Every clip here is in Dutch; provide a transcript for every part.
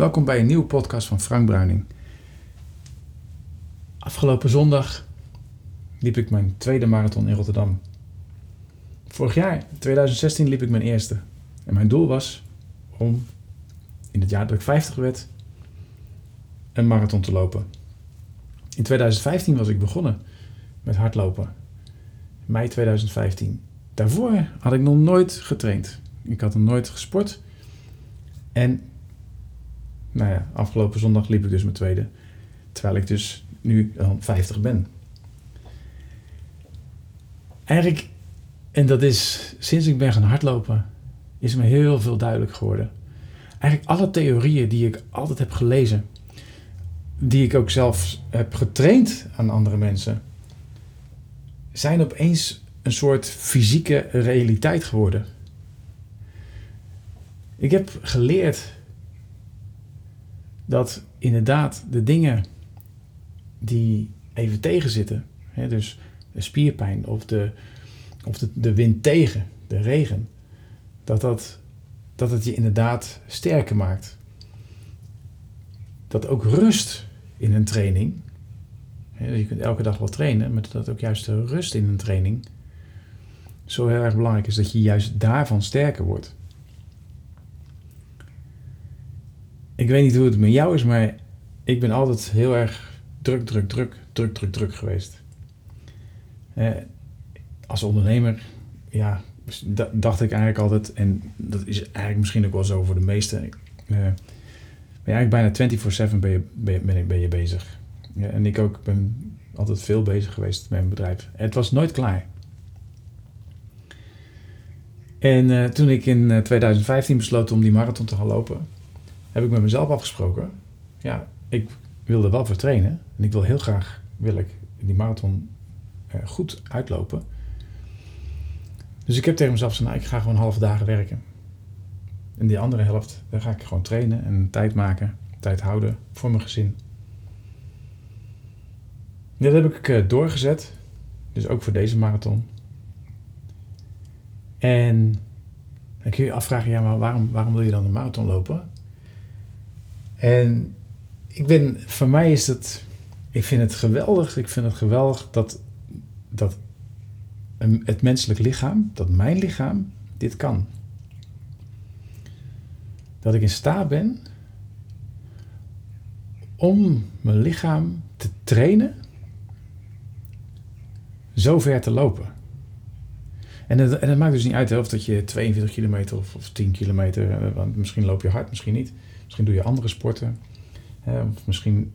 Welkom bij een nieuwe podcast van Frank Bruining. Afgelopen zondag liep ik mijn tweede marathon in Rotterdam. Vorig jaar, 2016, liep ik mijn eerste. En mijn doel was om in het jaar dat ik 50 werd een marathon te lopen. In 2015 was ik begonnen met hardlopen. Mei 2015. Daarvoor had ik nog nooit getraind. Ik had nog nooit gesport. En nou ja, afgelopen zondag liep ik dus mijn tweede. Terwijl ik dus nu dan 50 ben. Eigenlijk, en dat is sinds ik ben gaan hardlopen, is me heel veel duidelijk geworden. Eigenlijk alle theorieën die ik altijd heb gelezen, die ik ook zelf heb getraind aan andere mensen, zijn opeens een soort fysieke realiteit geworden. Ik heb geleerd dat inderdaad de dingen die even tegenzitten, hè, dus de spierpijn of, de, of de, de wind tegen, de regen, dat, dat, dat het je inderdaad sterker maakt. Dat ook rust in een training, hè, je kunt elke dag wel trainen, maar dat ook juist de rust in een training zo heel erg belangrijk is dat je juist daarvan sterker wordt. Ik weet niet hoe het met jou is, maar ik ben altijd heel erg druk, druk, druk, druk, druk, druk geweest. Eh, als ondernemer, ja, dacht ik eigenlijk altijd, en dat is eigenlijk misschien ook wel zo voor de meesten, eh, ben eigenlijk bijna 24-7 ben je, ben, je, ben je bezig. Ja, en ik ook ben altijd veel bezig geweest met mijn bedrijf. het was nooit klaar. En uh, toen ik in 2015 besloot om die marathon te gaan lopen, heb ik met mezelf afgesproken. Ja, ik wil er wel voor trainen. En ik wil heel graag wil ik die marathon uh, goed uitlopen. Dus ik heb tegen mezelf gezegd, nou, ik ga gewoon halve dagen werken. En die andere helft, daar ga ik gewoon trainen en tijd maken, tijd houden voor mijn gezin. Dit heb ik uh, doorgezet. Dus ook voor deze marathon. En dan kun je je afvragen, ja, maar waarom, waarom wil je dan een marathon lopen? En ik ben, voor mij is het, ik vind het geweldig, ik vind het geweldig dat, dat het menselijk lichaam, dat mijn lichaam, dit kan. Dat ik in staat ben om mijn lichaam te trainen zo ver te lopen. En het, het maakt dus niet uit of dat je 42 kilometer of, of 10 kilometer, eh, want misschien loop je hard, misschien niet. Misschien doe je andere sporten. of misschien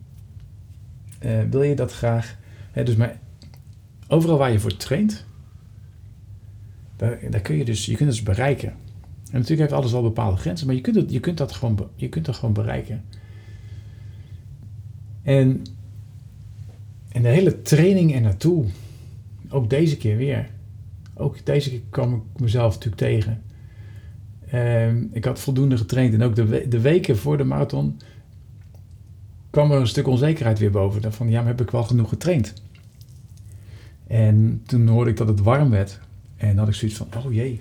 uh, wil je dat graag. dus maar overal waar je voor traint, daar, daar kun je dus, je kunt het dus bereiken. En natuurlijk heeft alles wel bepaalde grenzen, maar je kunt, je kunt, dat, gewoon, je kunt dat gewoon bereiken. En, en de hele training er naartoe, ook deze keer weer. Ook deze keer kwam ik mezelf natuurlijk tegen. Ehm, ik had voldoende getraind en ook de, de weken voor de marathon kwam er een stuk onzekerheid weer boven. Van ja, maar heb ik wel genoeg getraind? En toen hoorde ik dat het warm werd. En had ik zoiets van, oh jee.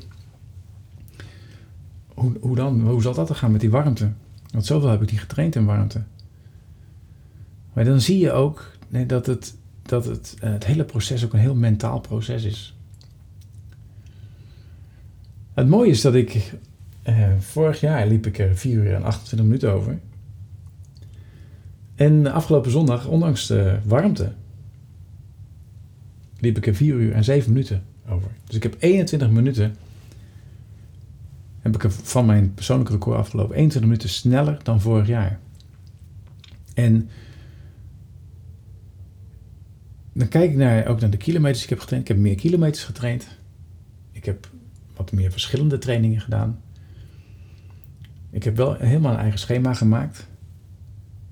Hoe, hoe dan? Hoe zal dat dan gaan met die warmte? Want zoveel heb ik niet getraind in warmte. Maar dan zie je ook nee, dat, het, dat het, eh, het hele proces ook een heel mentaal proces is. Het mooie is dat ik uh, vorig jaar liep ik er 4 uur en 28 minuten over. En afgelopen zondag, ondanks de warmte, liep ik er 4 uur en 7 minuten over. Dus ik heb 21 minuten, heb ik van mijn persoonlijke record afgelopen, 21 minuten sneller dan vorig jaar. En dan kijk ik naar, ook naar de kilometers die ik heb getraind. Ik heb meer kilometers getraind. Ik heb wat meer verschillende trainingen gedaan. Ik heb wel helemaal een eigen schema gemaakt.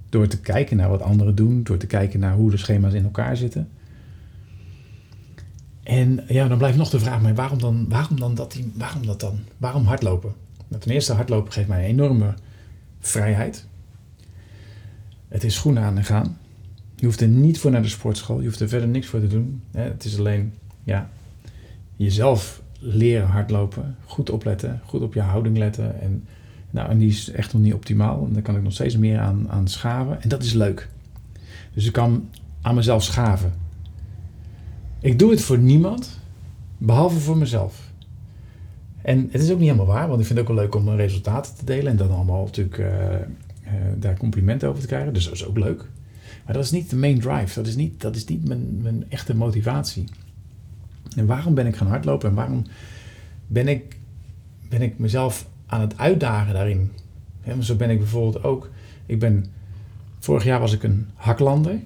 Door te kijken naar wat anderen doen, door te kijken naar hoe de schema's in elkaar zitten. En ja, dan blijft nog de vraag, maar waarom dan, waarom dan dat, waarom dat dan? Waarom hardlopen? Nou, ten eerste, hardlopen geeft mij een enorme vrijheid. Het is schoenen aan en gaan. Je hoeft er niet voor naar de sportschool. Je hoeft er verder niks voor te doen. Het is alleen ja, jezelf leren hardlopen. Goed opletten. Goed op je houding letten. En Nou, en die is echt nog niet optimaal. En daar kan ik nog steeds meer aan, aan schaven. En dat is leuk. Dus ik kan aan mezelf schaven. Ik doe het voor niemand, behalve voor mezelf. En het is ook niet helemaal waar, want ik vind het ook wel leuk om resultaten te delen en dan allemaal natuurlijk uh, uh, daar complimenten over te krijgen. Dus dat is ook leuk. Maar dat is niet de main drive, dat is niet, dat is niet mijn, mijn echte motivatie. En waarom ben ik gaan hardlopen en waarom ben ik, ben ik mezelf aan het uitdagen daarin? Zo ben ik bijvoorbeeld ook, ik ben, vorig jaar was ik een haklander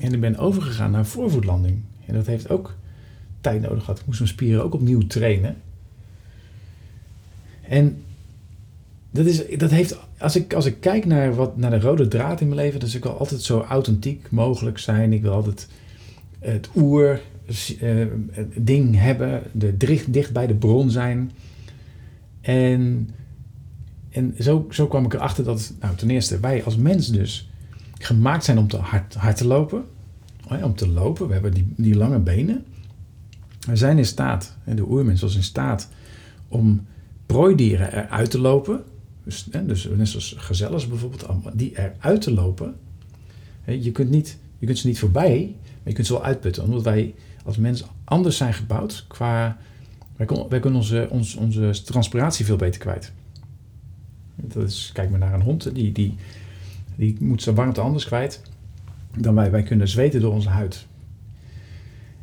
en ik ben overgegaan naar voorvoetlanding. En dat heeft ook tijd nodig gehad. Ik moest mijn spieren ook opnieuw trainen. En dat, is, dat heeft, als ik, als ik kijk naar, wat, naar de rode draad in mijn leven, is ik wil altijd zo authentiek mogelijk zijn. Ik wil altijd het oer uh, ding hebben, de dicht, dicht bij de bron zijn. En, en zo, zo kwam ik erachter dat, nou, ten eerste, wij als mens dus gemaakt zijn om te hard, hard te lopen. Om te lopen, we hebben die, die lange benen. We zijn in staat, de oermens was in staat om prooidieren eruit te lopen. Dus, dus net zoals gezellers bijvoorbeeld, die eruit te lopen. Je kunt, niet, je kunt ze niet voorbij, maar je kunt ze wel uitputten. Omdat wij als mens anders zijn gebouwd qua... Wij, wij kunnen onze, onze, transpiratie veel beter kwijt. Dat is, kijk maar naar een hond, die, die, die moet zijn warmte anders kwijt dan wij. Wij kunnen zweten door onze huid.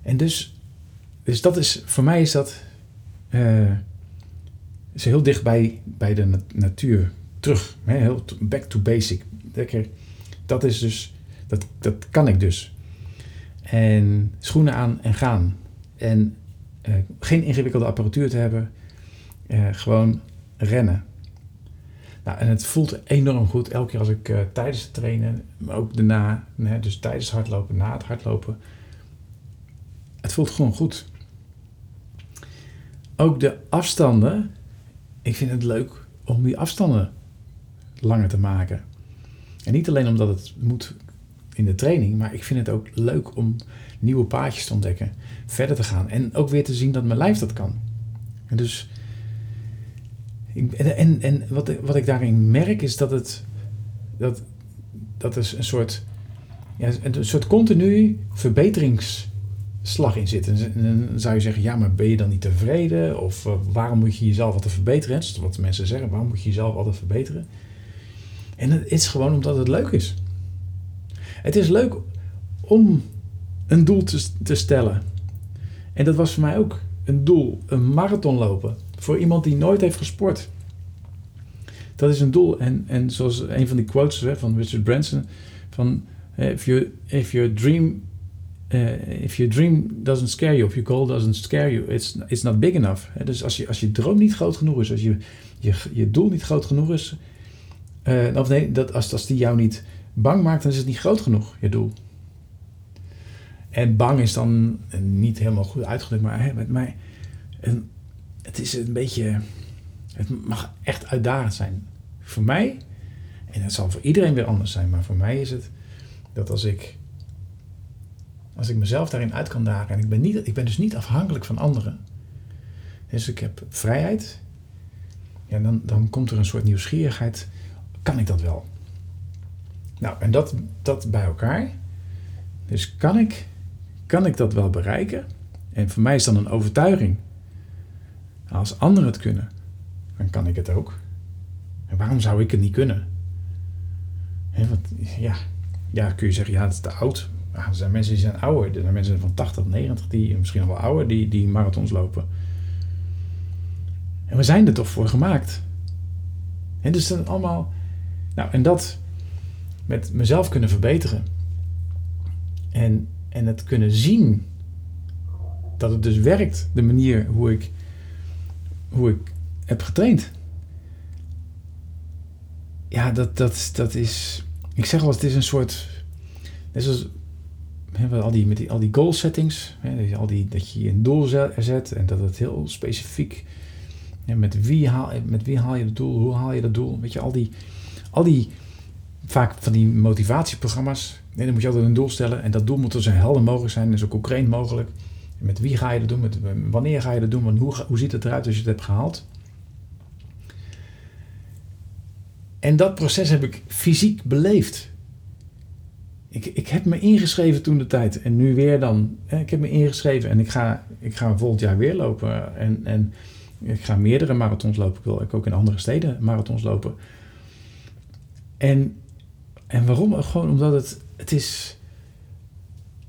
En dus, dus dat is, voor mij is dat... Uh, is heel dicht bij, bij de natuur terug. Hè? Heel back to basic. Dat is dus, dat, dat kan ik dus. En schoenen aan en gaan. En uh, geen ingewikkelde apparatuur te hebben. Uh, gewoon rennen. Nou, en het voelt enorm goed. Elke keer als ik uh, tijdens het trainen, maar ook daarna, dus tijdens het hardlopen, na het hardlopen. Het voelt gewoon goed. Ook de afstanden ik vind het leuk om die afstanden langer te maken. En niet alleen omdat het moet in de training, maar ik vind het ook leuk om nieuwe paadjes te ontdekken, verder te gaan en ook weer te zien dat mijn lijf dat kan. En dus, en, en, en wat, wat ik daarin merk is dat het, dat, dat is een soort, ja, een soort continu verbeterings slag in zit. En dan zou je zeggen, ja, maar ben je dan niet tevreden? Of uh, waarom moet je jezelf altijd verbeteren? Dat is wat mensen zeggen, waarom moet je jezelf altijd verbeteren? En het is gewoon omdat het leuk is. Het is leuk om een doel te, te stellen. En dat was voor mij ook een doel, een marathon lopen. Voor iemand die nooit heeft gesport. Dat is een doel. En, en zoals een van die quotes hè, van Richard Branson, van if, you, if your dream uh, if your dream doesn't scare you, of your goal doesn't scare you, it's, it's not big enough. dus als je, als je droom niet groot genoeg is, als je, je, je doel niet groot genoeg is, uh, of nee, dat, als, als die jou niet bang maakt, dan is het niet groot genoeg, je doel. En bang is dan niet helemaal goed uitgedrukt, maar met mij, het is een beetje, het mag echt uitdagend zijn. Voor mij, en het zal voor iedereen weer anders zijn, maar voor mij is het dat als ik als ik mezelf daarin uit kan dagen en ik ben, niet, ik ben dus niet afhankelijk van anderen. Dus ik heb vrijheid. Ja, dan, dan komt er een soort nieuwsgierigheid. Kan ik dat wel? Nou, en dat, dat bij elkaar. Dus kan ik, kan ik dat wel bereiken? En voor mij is dan een overtuiging. Als anderen het kunnen, dan kan ik het ook. En waarom zou ik het niet kunnen? Ja, ja, kun je zeggen, ja, het is te oud. Ja, er zijn mensen die zijn ouder. Er zijn mensen van 80, 90, die misschien nog wel ouder, die, die marathons lopen. En we zijn er toch voor gemaakt. En dus dan allemaal... Nou, en dat met mezelf kunnen verbeteren. En, en het kunnen zien dat het dus werkt, de manier hoe ik, hoe ik heb getraind. Ja, dat, dat, dat is. Ik zeg wel, het is een soort. Net zoals al die, met die, al die goal settings, hè, al die, dat je een doel zet en dat het heel specifiek, met, wie haal, met wie haal je het doel, hoe haal je dat doel, weet je, al die, al die vaak van die motivatieprogramma's, nee, dan moet je altijd een doel stellen en dat doel moet zo helder mogelijk zijn en zo concreet mogelijk. Met wie ga je dat doen, met, wanneer ga je dat doen, hoe, hoe ziet het eruit als je het hebt gehaald. En dat proces heb ik fysiek beleefd. Ik, ik heb me ingeschreven toen de tijd. En nu weer dan. Ik heb me ingeschreven en ik ga, ik ga volgend jaar weer lopen. En, en ik ga meerdere marathons lopen. Ik wil ook in andere steden marathons lopen. En, en waarom? Gewoon omdat het, het is...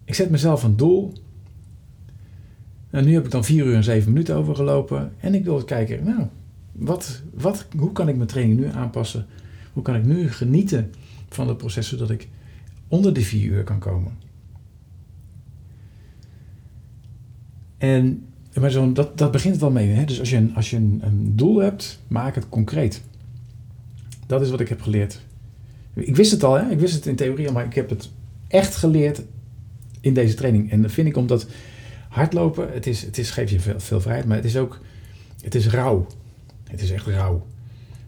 Ik zet mezelf een doel. Nou, nu heb ik dan 4 uur en 7 minuten overgelopen. En ik wil kijken, nou, wat, wat, hoe kan ik mijn training nu aanpassen? Hoe kan ik nu genieten van het proces zodat ik onder de 4 uur kan komen? En maar zo, dat, dat begint al mee. Hè? Dus als je, een, als je een, een doel hebt, maak het concreet. Dat is wat ik heb geleerd. Ik wist het al, hè? ik wist het in theorie maar ik heb het echt geleerd in deze training. En dat vind ik omdat hardlopen, het, is, het is, geeft je veel, veel vrijheid, maar het is ook, het is rauw. Het is echt rauw.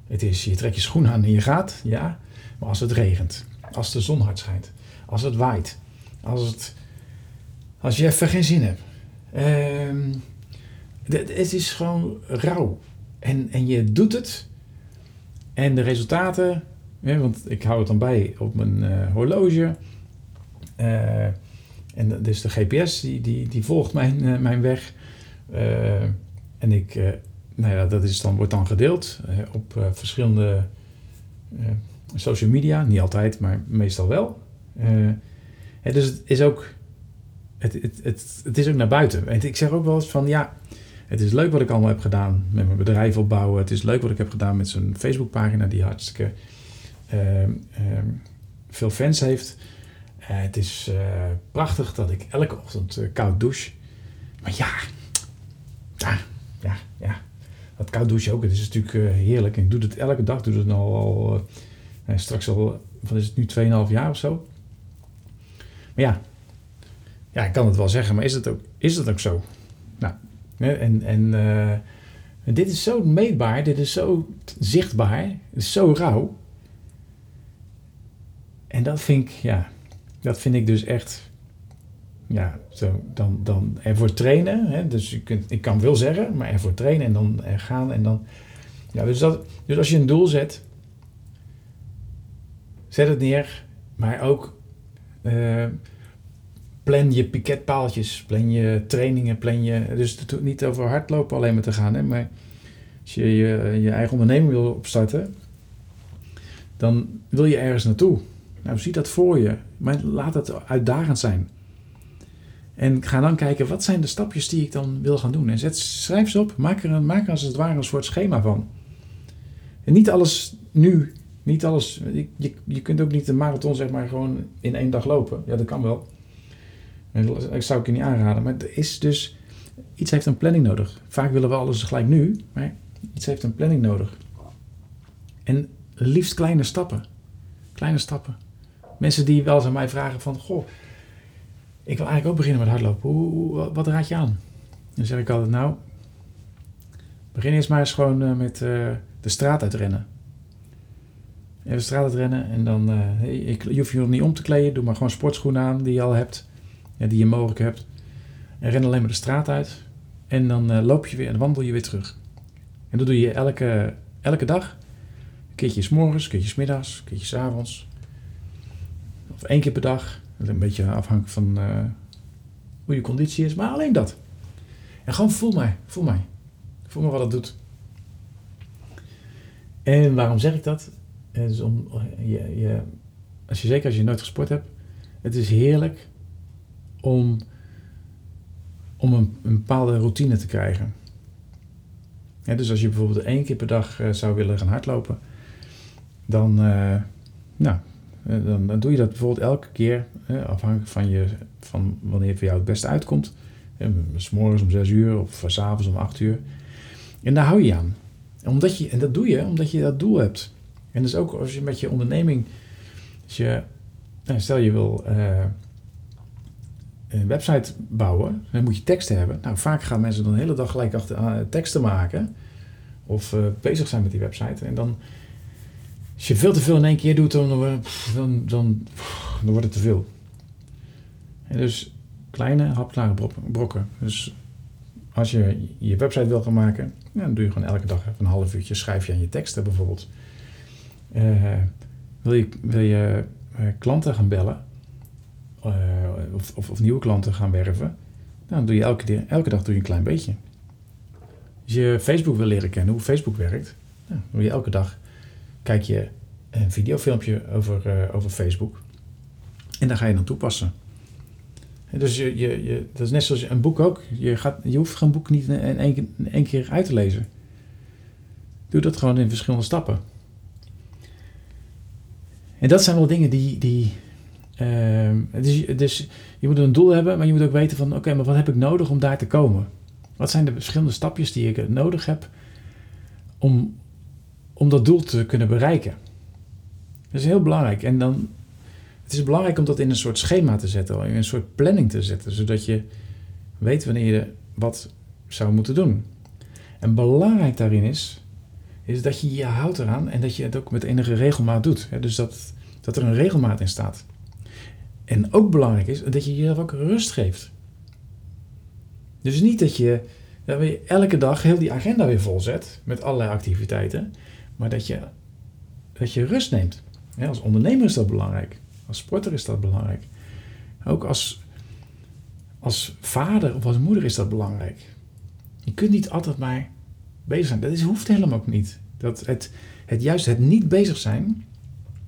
Het is, je trekt je schoen aan en je gaat, ja. Maar als het regent, als de zon hard schijnt, als het waait, als, het, als je even geen zin hebt. Uh, het is gewoon rauw. En, en je doet het. En de resultaten, want ik hou het dan bij op mijn uh, horloge. Uh, en dus de GPS die, die, die volgt mijn, uh, mijn weg. en ik, nou ja, dat is dan, wordt dan gedeeld op verschillende social media. Niet altijd, maar meestal wel. dus het is ook, het, het, het, het is ook naar buiten. En ik zeg ook wel eens van ja het is leuk wat ik allemaal heb gedaan met mijn bedrijf opbouwen. Het is leuk wat ik heb gedaan met zo'n Facebookpagina die hartstikke veel fans heeft. Uh, het is eh, prachtig dat ik elke ochtend eh, koud douche. Maar ja, ja, ja, ja. Dat koud douchen ook, het is natuurlijk heerlijk. Ik doe het elke dag. Doe het al, al straks al, wat is het nu, 2,5 jaar of zo. Maar ja, ja, ik kan het wel zeggen, maar is het ook, is het ook zo? Nou, en, en, dit is zo meetbaar, dit is zo zichtbaar, het is zo rauw. En dat vind ik, ja, dat vind ik dus echt, ja, zo, dan, dan ervoor trainen. Hè, dus je kunt, ik kan veel zeggen, maar ervoor trainen en dan er gaan en dan, ja, dus, dat, dus als je een doel zet, zet het neer, maar ook uh, plan je piketpaaltjes, plan je trainingen, plan je... Dus het niet over hardlopen alleen maar te gaan, hè, maar als je je eigen onderneming wil opstarten, dan wil je ergens naartoe. Nou, zie dat voor je, maar laat het uitdagend zijn. En ga dan kijken, wat zijn de stapjes die ik dan wil gaan doen? En zet, schrijf ze op, maak er, een, maak er als het ware een soort schema van. En niet alles nu, niet alles... Je, je kunt ook niet een marathon zeg maar gewoon in één dag lopen. Ja, dat kan wel. Dat zou ik je niet aanraden. Maar is dus, iets heeft een planning nodig. Vaak willen we alles gelijk nu, maar iets heeft een planning nodig. En liefst kleine stappen. Kleine stappen. Mensen die wel eens aan mij vragen van, goh, ik wil eigenlijk ook beginnen met hardlopen. Hoe, wat raad je aan? Dan zeg ik altijd, nou, begin eerst maar eens gewoon eh, met uh, de straat uitrennen. Even de straat uitrennen en dan, uh, je hoeft je nog niet om te kleden. Doe maar gewoon sportschoenen aan die je al hebt ja, die je mogelijk hebt. En ren alleen maar de straat uit. En dan loop je weer en wandel je weer terug. En dat doe je elke, elke dag. Een keertje s morgens, een keertje s middags, een keertje s avonds. Of één keer per dag. Een beetje afhankelijk van uh, hoe je conditie is. Maar alleen dat. En gewoon voel mij. Voel mij. Voel me wat het doet. En waarom zeg ik dat? is om, je, je, als je, zeker als je nooit gesport hebt. Het is heerlijk om, om een, een bepaalde routine te krijgen. dus als je bijvoorbeeld één keer per dag uh, zou willen gaan hardlopen, dan, uh, nou, eh, dan, dan, doe je dat bijvoorbeeld elke keer, afhankelijk van, je, van wanneer het voor jou het beste uitkomt. S morgens om 6 uur of s avonds om 8 uur. En daar hou je aan. Omdat je, en dat doe je omdat je dat doel hebt. En dus ook als je met je onderneming, als je, nou, stel je wil een website bouwen, dan moet je teksten hebben. Nou, vaak gaan mensen dan de hele dag gelijk achter teksten maken. Of bezig zijn met die website. En dan, als je veel te veel in één keer doet, dan, dan, dan, dan, wordt het te veel. En dus kleine, hapklare brokken. Dus als je je website wil gaan maken, dan doe je gewoon elke dag een half uurtje schrijf je aan je teksten bijvoorbeeld. wil je, wil je klanten gaan bellen of, of, of, nieuwe klanten gaan werven, dan doe je elke, elke dag doe je een klein beetje. Als je Facebook wil leren kennen, hoe Facebook werkt, dan doe je elke dag kijk je een videofilmpje over, over Facebook. En daar ga je dan toepassen. Dus je, je, je, dat is net zoals een boek ook. Je, gaat, je hoeft een boek niet in één, keer uit te lezen. Doe dat gewoon in verschillende stappen. En dat zijn wel dingen die. die dus, dus, je moet een doel hebben, maar je moet ook weten van: oké, maar wat heb ik nodig om daar te komen? Wat zijn de verschillende stapjes die ik nodig heb om, om dat doel te kunnen bereiken? Dat is heel belangrijk. En dan het is belangrijk om dat in een soort schema te zetten, in een soort planning te zetten, zodat je weet wanneer je wat zou moeten doen. En belangrijk daarin is, is dat je je houdt eraan en dat je het ook met enige regelmaat doet. Dus dat, dat er een regelmaat in staat. En ook belangrijk is dat je jezelf ook rust geeft. Dus niet dat je, dat je elke dag heel die agenda weer volzet met allerlei activiteiten, maar dat je, dat je rust neemt. als ondernemer is dat belangrijk. Als sporter is dat belangrijk. Ook als, als vader of als moeder is dat belangrijk. Je kunt niet altijd maar bezig zijn. Dat is, hoeft helemaal ook niet. Dat het, het, juist het niet bezig zijn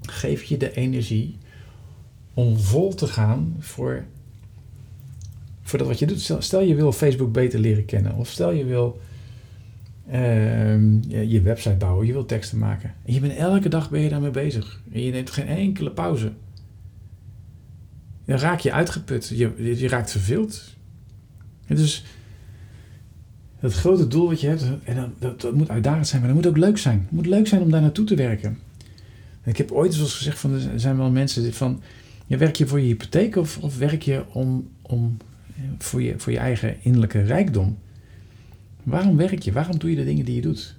geeft je de energie om vol te gaan voor, voor dat wat je doet. Stel, stel je wil Facebook beter leren kennen. Of stel je wil uh, je website bouwen. Je wil teksten maken. En je bent elke dag ben je daarmee bezig. En je neemt geen enkele pauze dan raak je uitgeput. Je, je raakt verveeld. En dus het grote doel wat je hebt, en dat, dat, dat, moet uitdagend zijn, maar dat moet ook leuk zijn. Het moet leuk zijn om daar naartoe te werken. En ik heb ooit eens gezegd, van, er zijn wel mensen van, werk je voor je hypotheek of, of werk je om, om, voor, je, voor je eigen innerlijke rijkdom? Waarom werk je? Waarom doe je de dingen die je doet?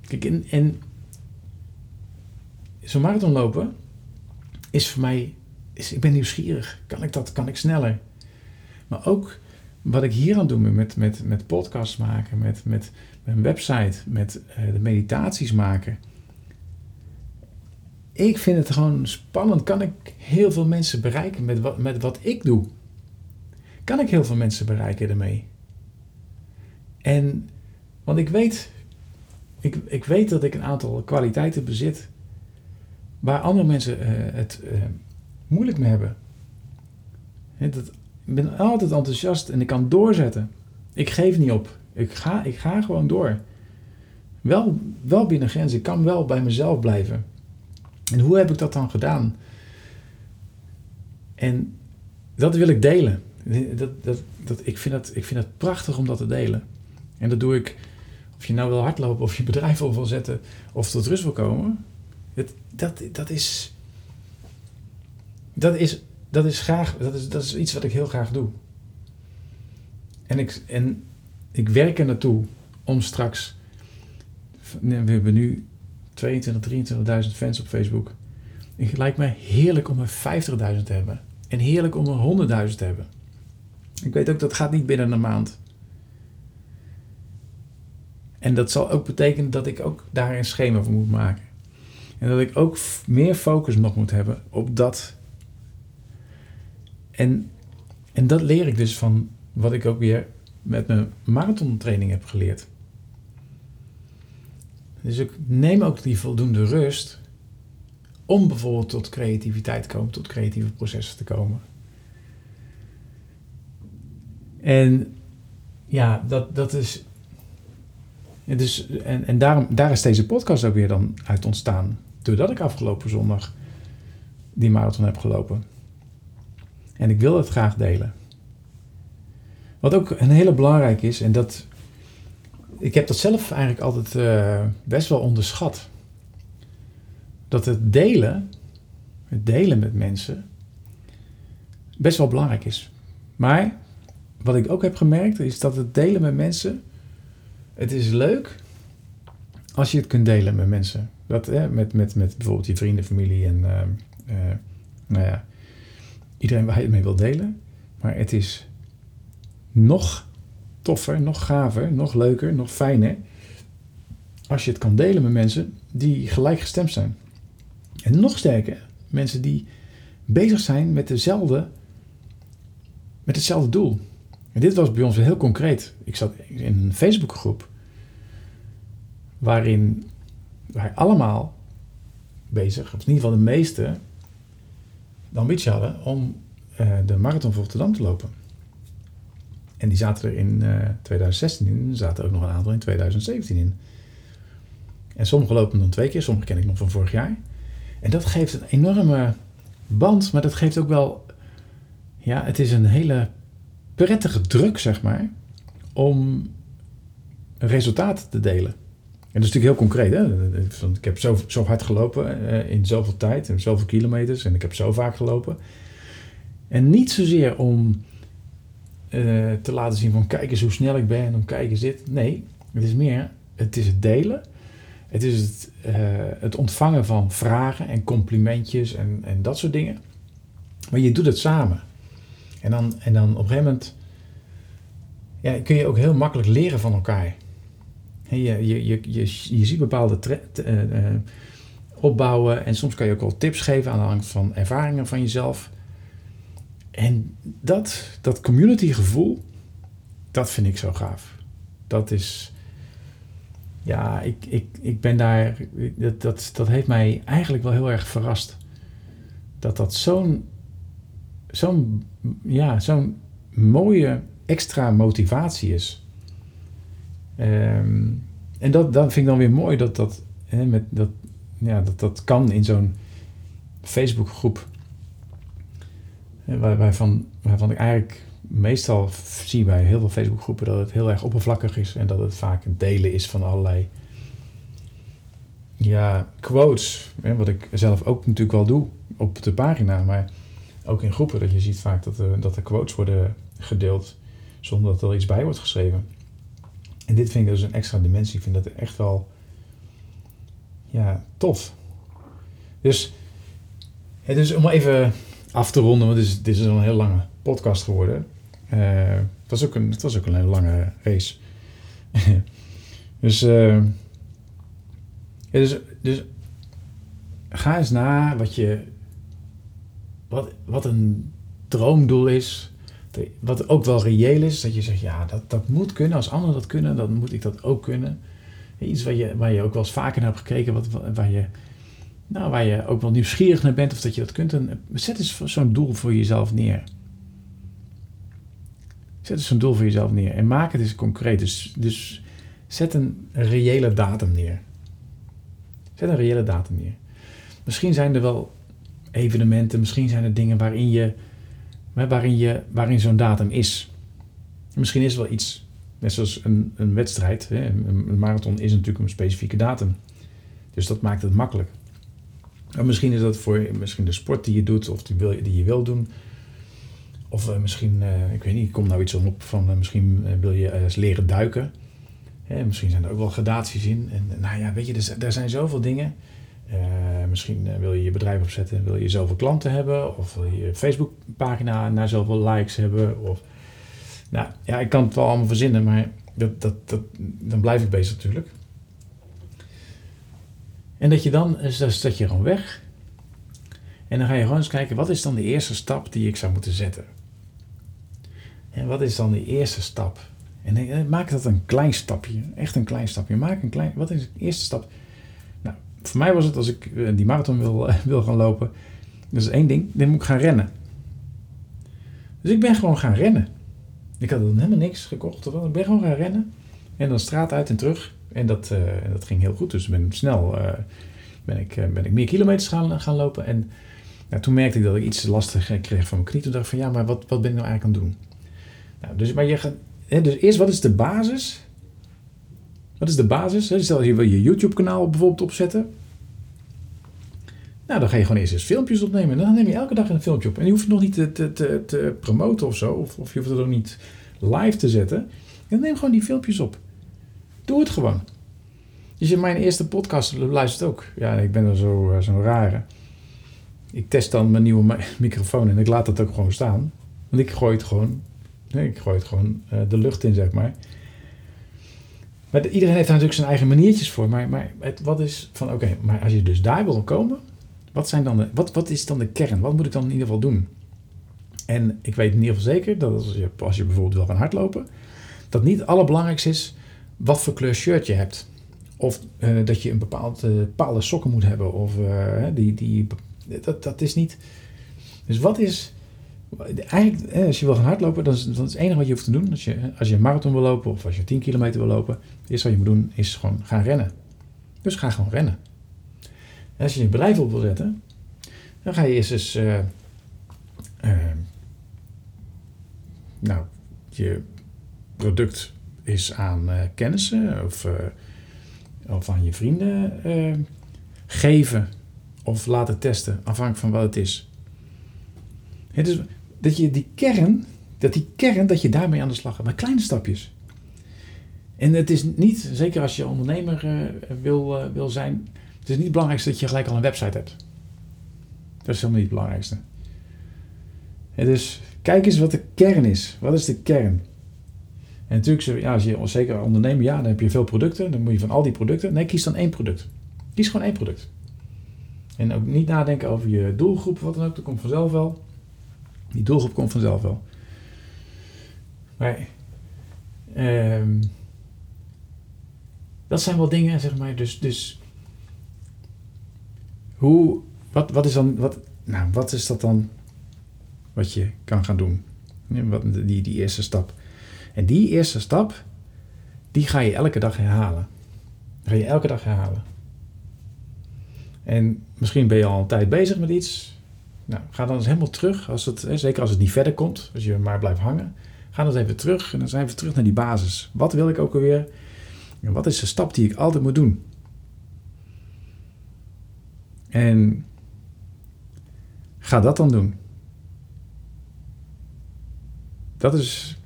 Kijk, en, en zo'n marathon lopen is voor mij is, ik ben nieuwsgierig. Kan ik dat? Kan ik sneller? Maar ook wat ik hier aan doe met, met, met podcasts maken, met, met mijn website, met uh, de meditaties maken. Ik vind het gewoon spannend. Kan ik heel veel mensen bereiken met wat, met wat ik doe? Kan ik heel veel mensen bereiken daarmee? En, want ik weet, ik, ik weet dat ik een aantal kwaliteiten bezit waar andere mensen uh, het uh, moeilijk mee hebben. Dat, ik ben altijd enthousiast en ik kan doorzetten. Ik geef niet op. Ik ga, ik ga gewoon door. Wel, wel binnen grenzen. Ik kan wel bij mezelf blijven. En hoe heb ik dat dan gedaan? En dat wil ik delen. Dat, dat, dat, ik, vind dat, ik vind het prachtig om dat te delen. En dat doe ik, of je nou wil hardlopen, of je bedrijf op wil zetten, of tot rust wil komen. Dat, dat is dat is, dat is graag, dat is, dat is iets wat ik heel graag doe. En ik, en ik werk er naartoe om straks. We hebben nu 22, 23.000 fans op Facebook. Het lijkt mij heerlijk om er 50.000 te hebben. En heerlijk om er 100.000 te hebben. Ik weet ook dat gaat niet binnen een maand. En dat zal ook betekenen dat ik ook daar een schema voor moet maken. En dat ik ook meer focus nog moet hebben op dat en, en dat leer ik dus van wat ik ook weer met mijn marathontraining heb geleerd. Dus ik neem ook die voldoende rust om bijvoorbeeld tot creativiteit te komen, tot creatieve processen te komen. En ja, dat, dat is. Dus, en en daarom, daar is deze podcast ook weer dan uit ontstaan. Doordat ik afgelopen zondag die marathon heb gelopen. En ik wil het graag delen. Wat ook een hele belangrijk is, en dat. Ik heb dat zelf eigenlijk altijd uh, best wel onderschat. Dat het delen, het delen met mensen, best wel belangrijk is. Maar wat ik ook heb gemerkt, is dat het delen met mensen. Het is leuk als je het kunt delen met mensen. Dat, hè, met, met, met bijvoorbeeld je vrienden, familie en. Uh, uh, nou ja, iedereen waar je het mee wil delen. Maar het is nog toffer, nog gaver, nog leuker, nog fijner als je het kan delen met mensen die gelijkgestemd zijn. En nog sterker, mensen die bezig zijn met dezelfde, met hetzelfde doel. En dit was bij ons heel concreet. Ik zat in een Facebookgroep waarin wij allemaal bezig, of in ieder geval de meeste, de ambitie hadden om uh, de marathon voor Rotterdam te lopen. En die zaten er in uh, 2016 in, er zaten ook nog een aantal in 2017 in. En sommige lopen dan twee keer, sommige ken ik nog van vorig jaar. En dat geeft een enorme band, maar dat geeft ook wel, ja, het is een hele prettige druk, zeg maar, om resultaten te delen. En dat is natuurlijk heel concreet. Hè? Ik heb zo, zo hard gelopen eh, in zoveel tijd en zoveel kilometers en ik heb zo vaak gelopen. En niet zozeer om uh, te laten zien van kijk eens hoe snel ik ben, om kijk eens dit. Nee, het is meer, het is het delen. Het is het, uh, het ontvangen van vragen en complimentjes en, en dat soort dingen. Maar je doet het samen. En dan, en dan op een gegeven moment kun je ook heel makkelijk leren van elkaar. Je, je, je, je, je ziet bepaalde uh, opbouwen en soms kan je ook wel tips geven aan de hand van ervaringen van jezelf. En dat, dat community gevoel, dat vind ik zo gaaf. Dat is, ja, ik, ik, ik ben daar, dat, dat, dat heeft mij eigenlijk wel heel erg verrast. Dat dat zo'n, zo'n, ja, zo'n mooie extra motivatie is. Um, en dat, dat vind ik dan weer mooi dat dat, hè, met, dat, ja, dat, dat kan in zo'n Facebookgroep. Waar, waarvan, waarvan ik eigenlijk meestal zie bij heel veel Facebookgroepen dat het heel erg oppervlakkig is en dat het vaak delen is van allerlei ja, quotes. Hè, wat ik zelf ook natuurlijk wel doe op de pagina, maar ook in groepen dat je ziet vaak dat er, dat er quotes worden gedeeld zonder dat er iets bij wordt geschreven. En dit vind ik dus een extra dimensie. Ik vind dat echt wel ja, tof. Dus, het is om even af te ronden, want dit is, dit is een heel lange podcast geworden. Uh, het, was ook een, het was ook een hele lange race. dus, uh, dus, dus ga eens na wat je. Wat, wat een droomdoel is wat ook wel reëel is, dat je zegt, ja, dat, dat moet kunnen. Als anderen dat kunnen, dan moet ik dat ook kunnen. Iets waar je, waar je ook wel eens vaker naar hebt gekeken, wat, waar, je, nou, waar je ook wel nieuwsgierig naar bent of dat je dat kunt. En zet eens zo'n doel voor jezelf neer. Zet eens zo'n doel voor jezelf neer en maak het eens concreet. Dus, dus zet een reële datum neer. Zet een reële datum neer. Misschien zijn er wel evenementen, misschien zijn er dingen waarin je waarin, je, waarin zo'n datum is. Misschien is er wel iets, net zoals een, een wedstrijd. Hè? Een, marathon is natuurlijk een specifieke datum. Dus dat maakt het makkelijk. Maar misschien is dat voor misschien de sport die je doet of die, wil, die je wil doen. Of uh, misschien, uh, ik weet niet, ik kom nou iets op van uh, misschien wil je leren duiken. Hè? Misschien zijn er ook wel gradaties in. En nou ja, weet je, er, er zijn zoveel dingen. Uh, misschien uh, wil je je bedrijf opzetten, wil je zoveel klanten hebben, of wil je Facebookpagina naar zoveel likes hebben. Of, nou ja, ik kan het wel allemaal verzinnen, maar dat, dat, dat, dan blijf ik bezig natuurlijk. En dat je dan, dan zet je gewoon weg. En dan ga je gewoon eens kijken, wat is dan de eerste stap die ik zou moeten zetten? En wat is dan de eerste stap? En dan, maak dat een klein stapje, echt een klein stapje. Maak een klein, wat is de eerste stap? Voor mij was het als ik eh, die marathon wil, wil gaan lopen. Dat is één ding, dan moet ik gaan rennen. Dus ik ben gewoon gaan rennen. Ik had helemaal niks gekocht. Ik ben gewoon gaan rennen. En dan straat uit en terug. En dat, uh, dat ging heel goed. Dus ben snel ben ik, ben ik meer kilometers gaan, gaan lopen. En nou, toen merkte ik dat ik iets lastig kreeg van mijn knie. Toen dacht ik van ja, maar wat, wat ben ik nou eigenlijk aan het doen? Nou, dus, maar je hè, dus eerst wat is de basis? Wat is de basis? Stel je wil je YouTube kanaal bijvoorbeeld opzetten. Nou, dan ga je gewoon eerst eens filmpjes opnemen. En dan neem je elke dag een filmpje op. En je hoeft het nog niet te, te, te, te promoten of zo. Of, of, je hoeft het ook niet live te zetten. Dan neem gewoon die filmpjes op. Doe het gewoon. Dus in mijn eerste podcast luistert ook. Ja, ik ben er zo, uh, zo rare. Ik test dan mijn nieuwe microfoon en ik laat dat ook gewoon staan. Want ik gooi het gewoon, nee, ik gooi het gewoon uh, de lucht in, zeg maar. Maar de- iedereen heeft daar natuurlijk zijn eigen maniertjes voor. Maar, maar wat is van, oké, maar als je dus daar wil komen, wat, zijn dan de, wat, wat is dan de kern? Wat moet ik dan in ieder geval doen? En ik weet in ieder geval zeker dat als je, als je bijvoorbeeld wil gaan hardlopen, dat niet het allerbelangrijkste is wat voor kleur shirt je hebt. Of eh, dat je een bepaald, eh, bepaalde sokken moet hebben. Of eh, die, die, dat, dat is niet. Dus wat is. Eigenlijk, als je wil gaan hardlopen, dan is, dan is het enige wat je hoeft te doen. Als je, als je een marathon wil lopen of als je 10 kilometer wil lopen. Het eerste wat je moet doen is gewoon gaan rennen. Dus ga gewoon rennen. En als je je bedrijf op wil zetten, dan ga je eerst eens. eh, eh, nou, je product is aan eh, kennissen of, of aan je vrienden geven of laten testen, afhankelijk van wat het is. Het is dat je die kern, dat die kern, dat je daarmee aan de slag gaat, met kleine stapjes. En het is niet, zeker als je ondernemer eh, wil, eh, wil zijn, het is niet het belangrijkste dat je gelijk al een website hebt. Dat is helemaal niet het belangrijkste. Het is, kijk eens wat de kern is. Wat is de kern? En natuurlijk, ja, als je zeker ondernemer, ja, dan heb je veel producten. Dan moet je van al die producten. Nee, kies dan één product. Kies gewoon één product. En ook niet nadenken over je doelgroep, wat dan ook. Dat komt vanzelf wel. Die doelgroep komt vanzelf wel. Maar, ehm, dat zijn wel dingen, zeg maar. Dus, dus hoe, wat, wat is dan, wat, nou, wat is dat dan wat je kan gaan doen? Die, die eerste stap. En die eerste stap, die ga je elke dag herhalen. Die ga je elke dag herhalen. En misschien ben je al een tijd bezig met iets. Nou, ga dan eens helemaal terug. Als het, zeker als het niet verder komt, als je maar blijft hangen. Ga dan eens even terug en dan zijn we terug naar die basis. Wat wil ik ook alweer? En wat is de stap die ik altijd moet doen? En ga dat dan doen. Dat is.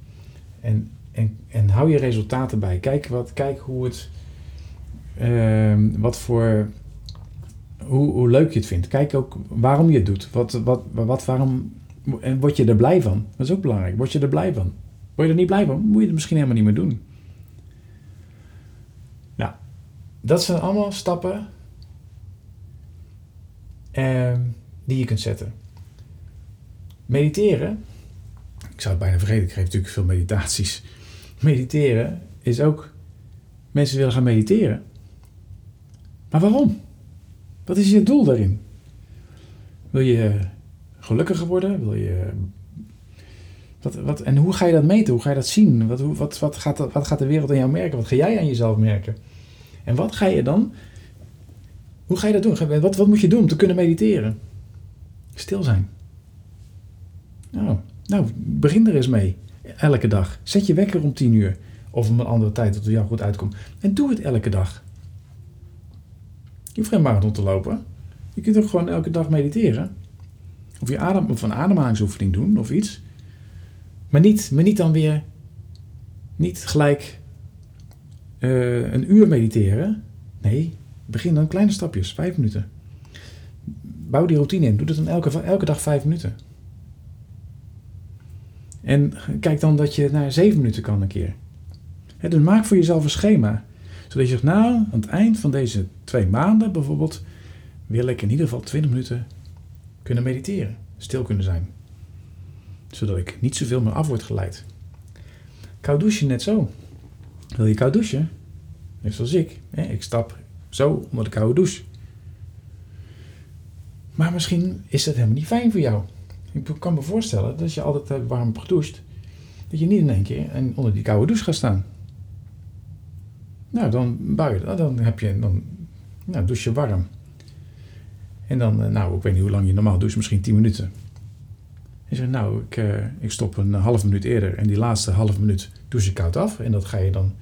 En, en, en hou je resultaten bij. Kijk, wat, kijk hoe het. ehm, wat voor. Hoe, hoe leuk je het vindt. Kijk ook waarom je het doet. Wat, wat, wat, waarom. En word je er blij van? Dat is ook belangrijk. Word je er blij van? Word je er niet blij van? Moet je het misschien helemaal niet meer doen. Nou, dat zijn allemaal stappen. ehm, die je kunt zetten. Mediteren ik zou het bijna vergeten, ik geef natuurlijk veel meditaties. Mediteren is ook. Mensen willen gaan mediteren. Maar waarom? Wat is je doel daarin? Wil je gelukkiger worden? Wil je. Wat, wat, en hoe ga je dat meten? Hoe ga je dat zien? Wat, wat, wat, gaat, wat gaat de wereld aan jou merken? Wat ga jij aan jezelf merken? En wat ga je dan. Hoe ga je dat doen? Wat, wat moet je doen om te kunnen mediteren? Stil zijn. Nou, nou, begin er eens mee. Elke dag. Zet je wekker om 10 uur. Of om een andere tijd dat het jou goed uitkomt. En doe het elke dag. Je hoeft geen marathon te lopen. Je kunt ook gewoon elke dag mediteren. Of, je adem, of een ademhalingsoefening doen of iets. Maar niet, maar niet dan weer. Niet gelijk eh, een uur mediteren. Nee, begin dan kleine stapjes. Vijf minuten. Bouw die routine in. Doe dat dan elke, elke dag vijf minuten. En kijk dan dat je naar zeven minuten kan een keer. Hè, dus maak voor jezelf een schema. Zodat je zegt, nou, aan het eind van deze twee maanden bijvoorbeeld, wil ik in ieder geval 20 minuten kunnen mediteren. Stil kunnen zijn. Zodat ik niet zoveel meer af word geleid. Koud douchen net zo. Wil je koud douchen? Net zoals ik. Ik stap zo onder de koude douche. Maar misschien is dat helemaal niet fijn voor jou. Ik kan me voorstellen dat als je altijd warm hebt gedoucht, dat je niet in één keer onder die koude douche gaat staan. Nou, dan je dat, dan heb je, dan nou, douche warm. En dan, eh, nou, ik weet niet hoe lang je normaal doucht, misschien 10 minuten. En je zegt, nou, ik, eh, ik stop een half minuut eerder en die laatste half minuut douche je koud af. En dat ga je dan,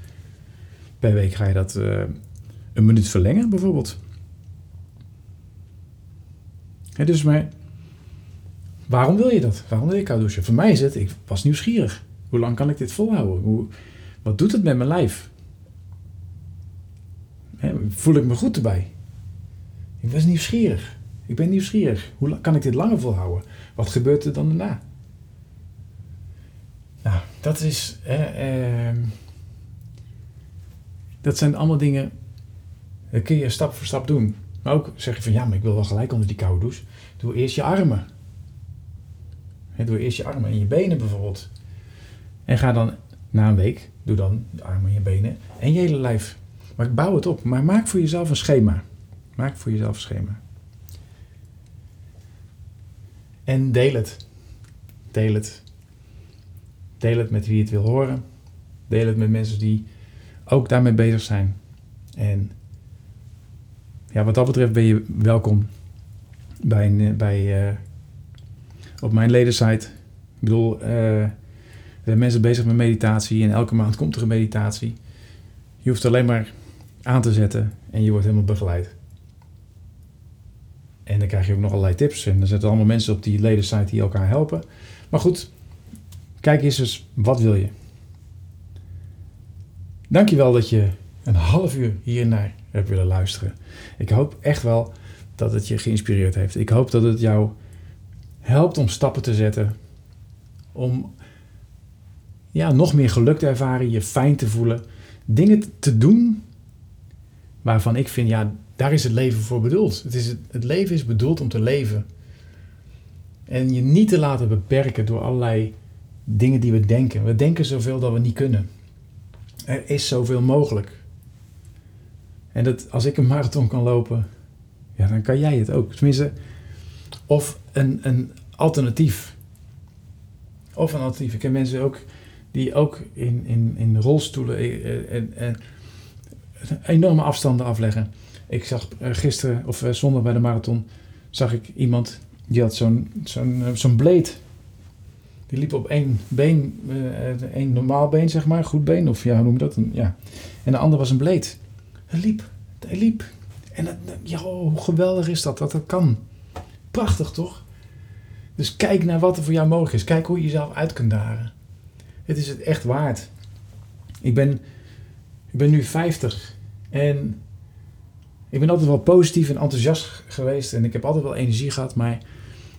per week ga je dat eh, een minuut verlengen bijvoorbeeld. Hè, dus maar, waarom wil je dat? Waarom wil je koud douchen? Voor mij is het, ik was nieuwsgierig. Hoe lang kan ik dit volhouden? Hoe, wat doet het met mijn lijf? Voel ik me goed erbij? Ik was nieuwsgierig. Ik ben nieuwsgierig. Hoe kan ik dit langer volhouden? Wat gebeurt er dan daarna? Nou, dat is. eh, ehm, dat zijn allemaal dingen, dat kun je stap voor stap doen. Maar ook zeg je van ja, maar ik wil wel gelijk onder die koude douche. Doe eerst je armen. doe eerst je armen en je benen bijvoorbeeld. En ga dan na een week, doe dan je armen en je benen en je hele lijf. Maar bouw het op. Maar maak voor jezelf een schema. Maak voor jezelf een schema. En deel het. Deel het. Deel het met wie het wil horen. Deel het met mensen die ook daarmee bezig zijn. En ja, wat dat betreft ben je welkom bij, bij, uh, op mijn ledensite. Ik bedoel, uh, er zijn mensen bezig met meditatie en elke maand komt er een meditatie. Je hoeft alleen maar aan te zetten en je wordt helemaal begeleid. En dan krijg je ook nog allerlei tips. En er zitten allemaal mensen op die ledensite die elkaar helpen. Maar goed, kijk eens eens, wat wil je? Dankjewel dat je een half uur hiernaar hebt willen luisteren. Ik hoop echt wel dat het je geïnspireerd heeft. Ik hoop dat het jou helpt om stappen te zetten. Om ja, nog meer geluk te ervaren, je fijn te voelen. Dingen te doen waarvan ik vind, ja, daar is het leven voor bedoeld. Het, is het, leven is bedoeld om te leven. En je niet te laten beperken door allerlei dingen die we denken. We denken zoveel dat we niet kunnen. Er is zoveel mogelijk. En dat als ik een marathon kan lopen, ja, dan kan jij het ook. Tenminste, of een, een alternatief. Of een alternatief. Ik ken mensen ook die ook in, in, in rolstoelen eh, en, en, enorme afstanden afleggen. Ik zag eh, gisteren of eh, zondag bij de marathon zag ik iemand die had zo'n zo'n zo'n bleed. Die liep op één been, één normaal been zeg maar, goed been of ja, hoe noem je dat? Ja. En de andere was een bleed. Hij liep, hij liep. En ja, hoe geweldig is dat, dat dat kan. Prachtig toch? Dus kijk naar wat er voor jou mogelijk is. Kijk hoe je jezelf uit kunt dagen. Het is het echt waard. Ik ben, ik ben nu 50 en ik ben altijd wel positief en enthousiast geweest en ik heb altijd wel energie gehad, maar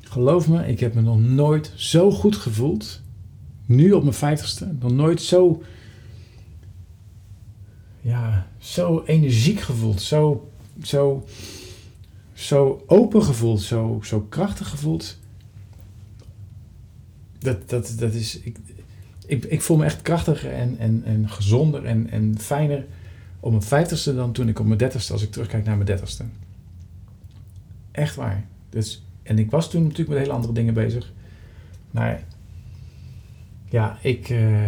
geloof me, ik heb me nog nooit zo goed gevoeld, nu op mijn 50ste, nog nooit zo, ja, zo energiek gevoeld, zo, zo, zo open gevoeld, zo, zo krachtig gevoeld. Dat, dat, dat is, ik, ik, ik voel me echt krachtiger en, en, en gezonder en, en fijner op mijn vijftigste dan toen ik op mijn dertigste, als ik terugkijk naar mijn dertigste. Echt waar. Dus, en ik was toen natuurlijk met hele andere dingen bezig. Maar ja, ik, uh,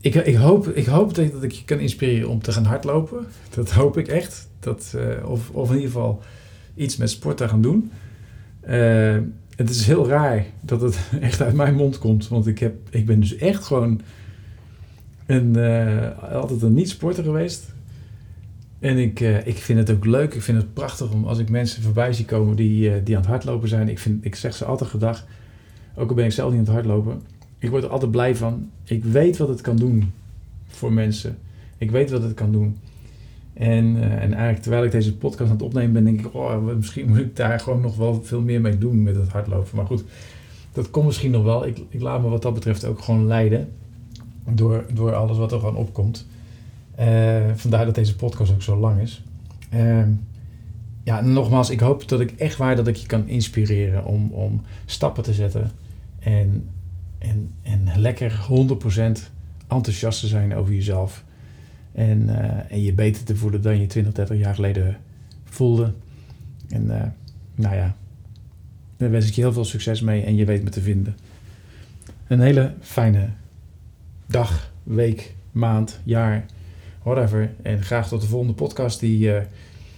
ik, ik, hoop, ik hoop dat, ik je kan inspireren om te gaan hardlopen. Dat hoop ik echt. Dat, uh, of, of in ieder geval iets met sport te gaan doen. Uh, het is heel raar dat het echt uit mijn mond komt. Want ik, heb, ik ben dus echt gewoon een, uh, altijd een niet-sporter geweest. En ik, uh, ik vind het ook leuk. Ik vind het prachtig om als ik mensen voorbij zie komen die, uh, die aan het hardlopen zijn. Ik, vind, ik zeg ze altijd gedag. Ook al ben ik zelf niet aan het hardlopen. Ik word er altijd blij van. Ik weet wat het kan doen voor mensen. Ik weet wat het kan doen. En, en eigenlijk terwijl ik deze podcast aan het opnemen ben, denk ik, oh, misschien moet ik daar gewoon nog wel veel meer mee doen met het hardlopen. Maar goed, dat komt misschien nog wel. Ik, ik laat me wat dat betreft ook gewoon leiden door, door alles wat er gewoon opkomt. Uh, vandaar dat deze podcast ook zo lang is. Uh, ja, nogmaals, ik hoop dat ik echt waar dat ik je kan inspireren om, om stappen te zetten. En, en, en lekker 100% enthousiast te zijn over jezelf. En, uh, en je beter te voelen dan je 20, 30 jaar geleden voelde. En uh, nou ja, daar wens ik je heel veel succes mee en je weet me te vinden. Een hele fijne dag, week, maand, jaar, whatever. En graag tot de volgende podcast die uh,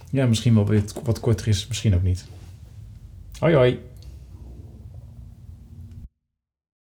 ja, misschien wel wat korter is, misschien ook niet. Hoi hoi!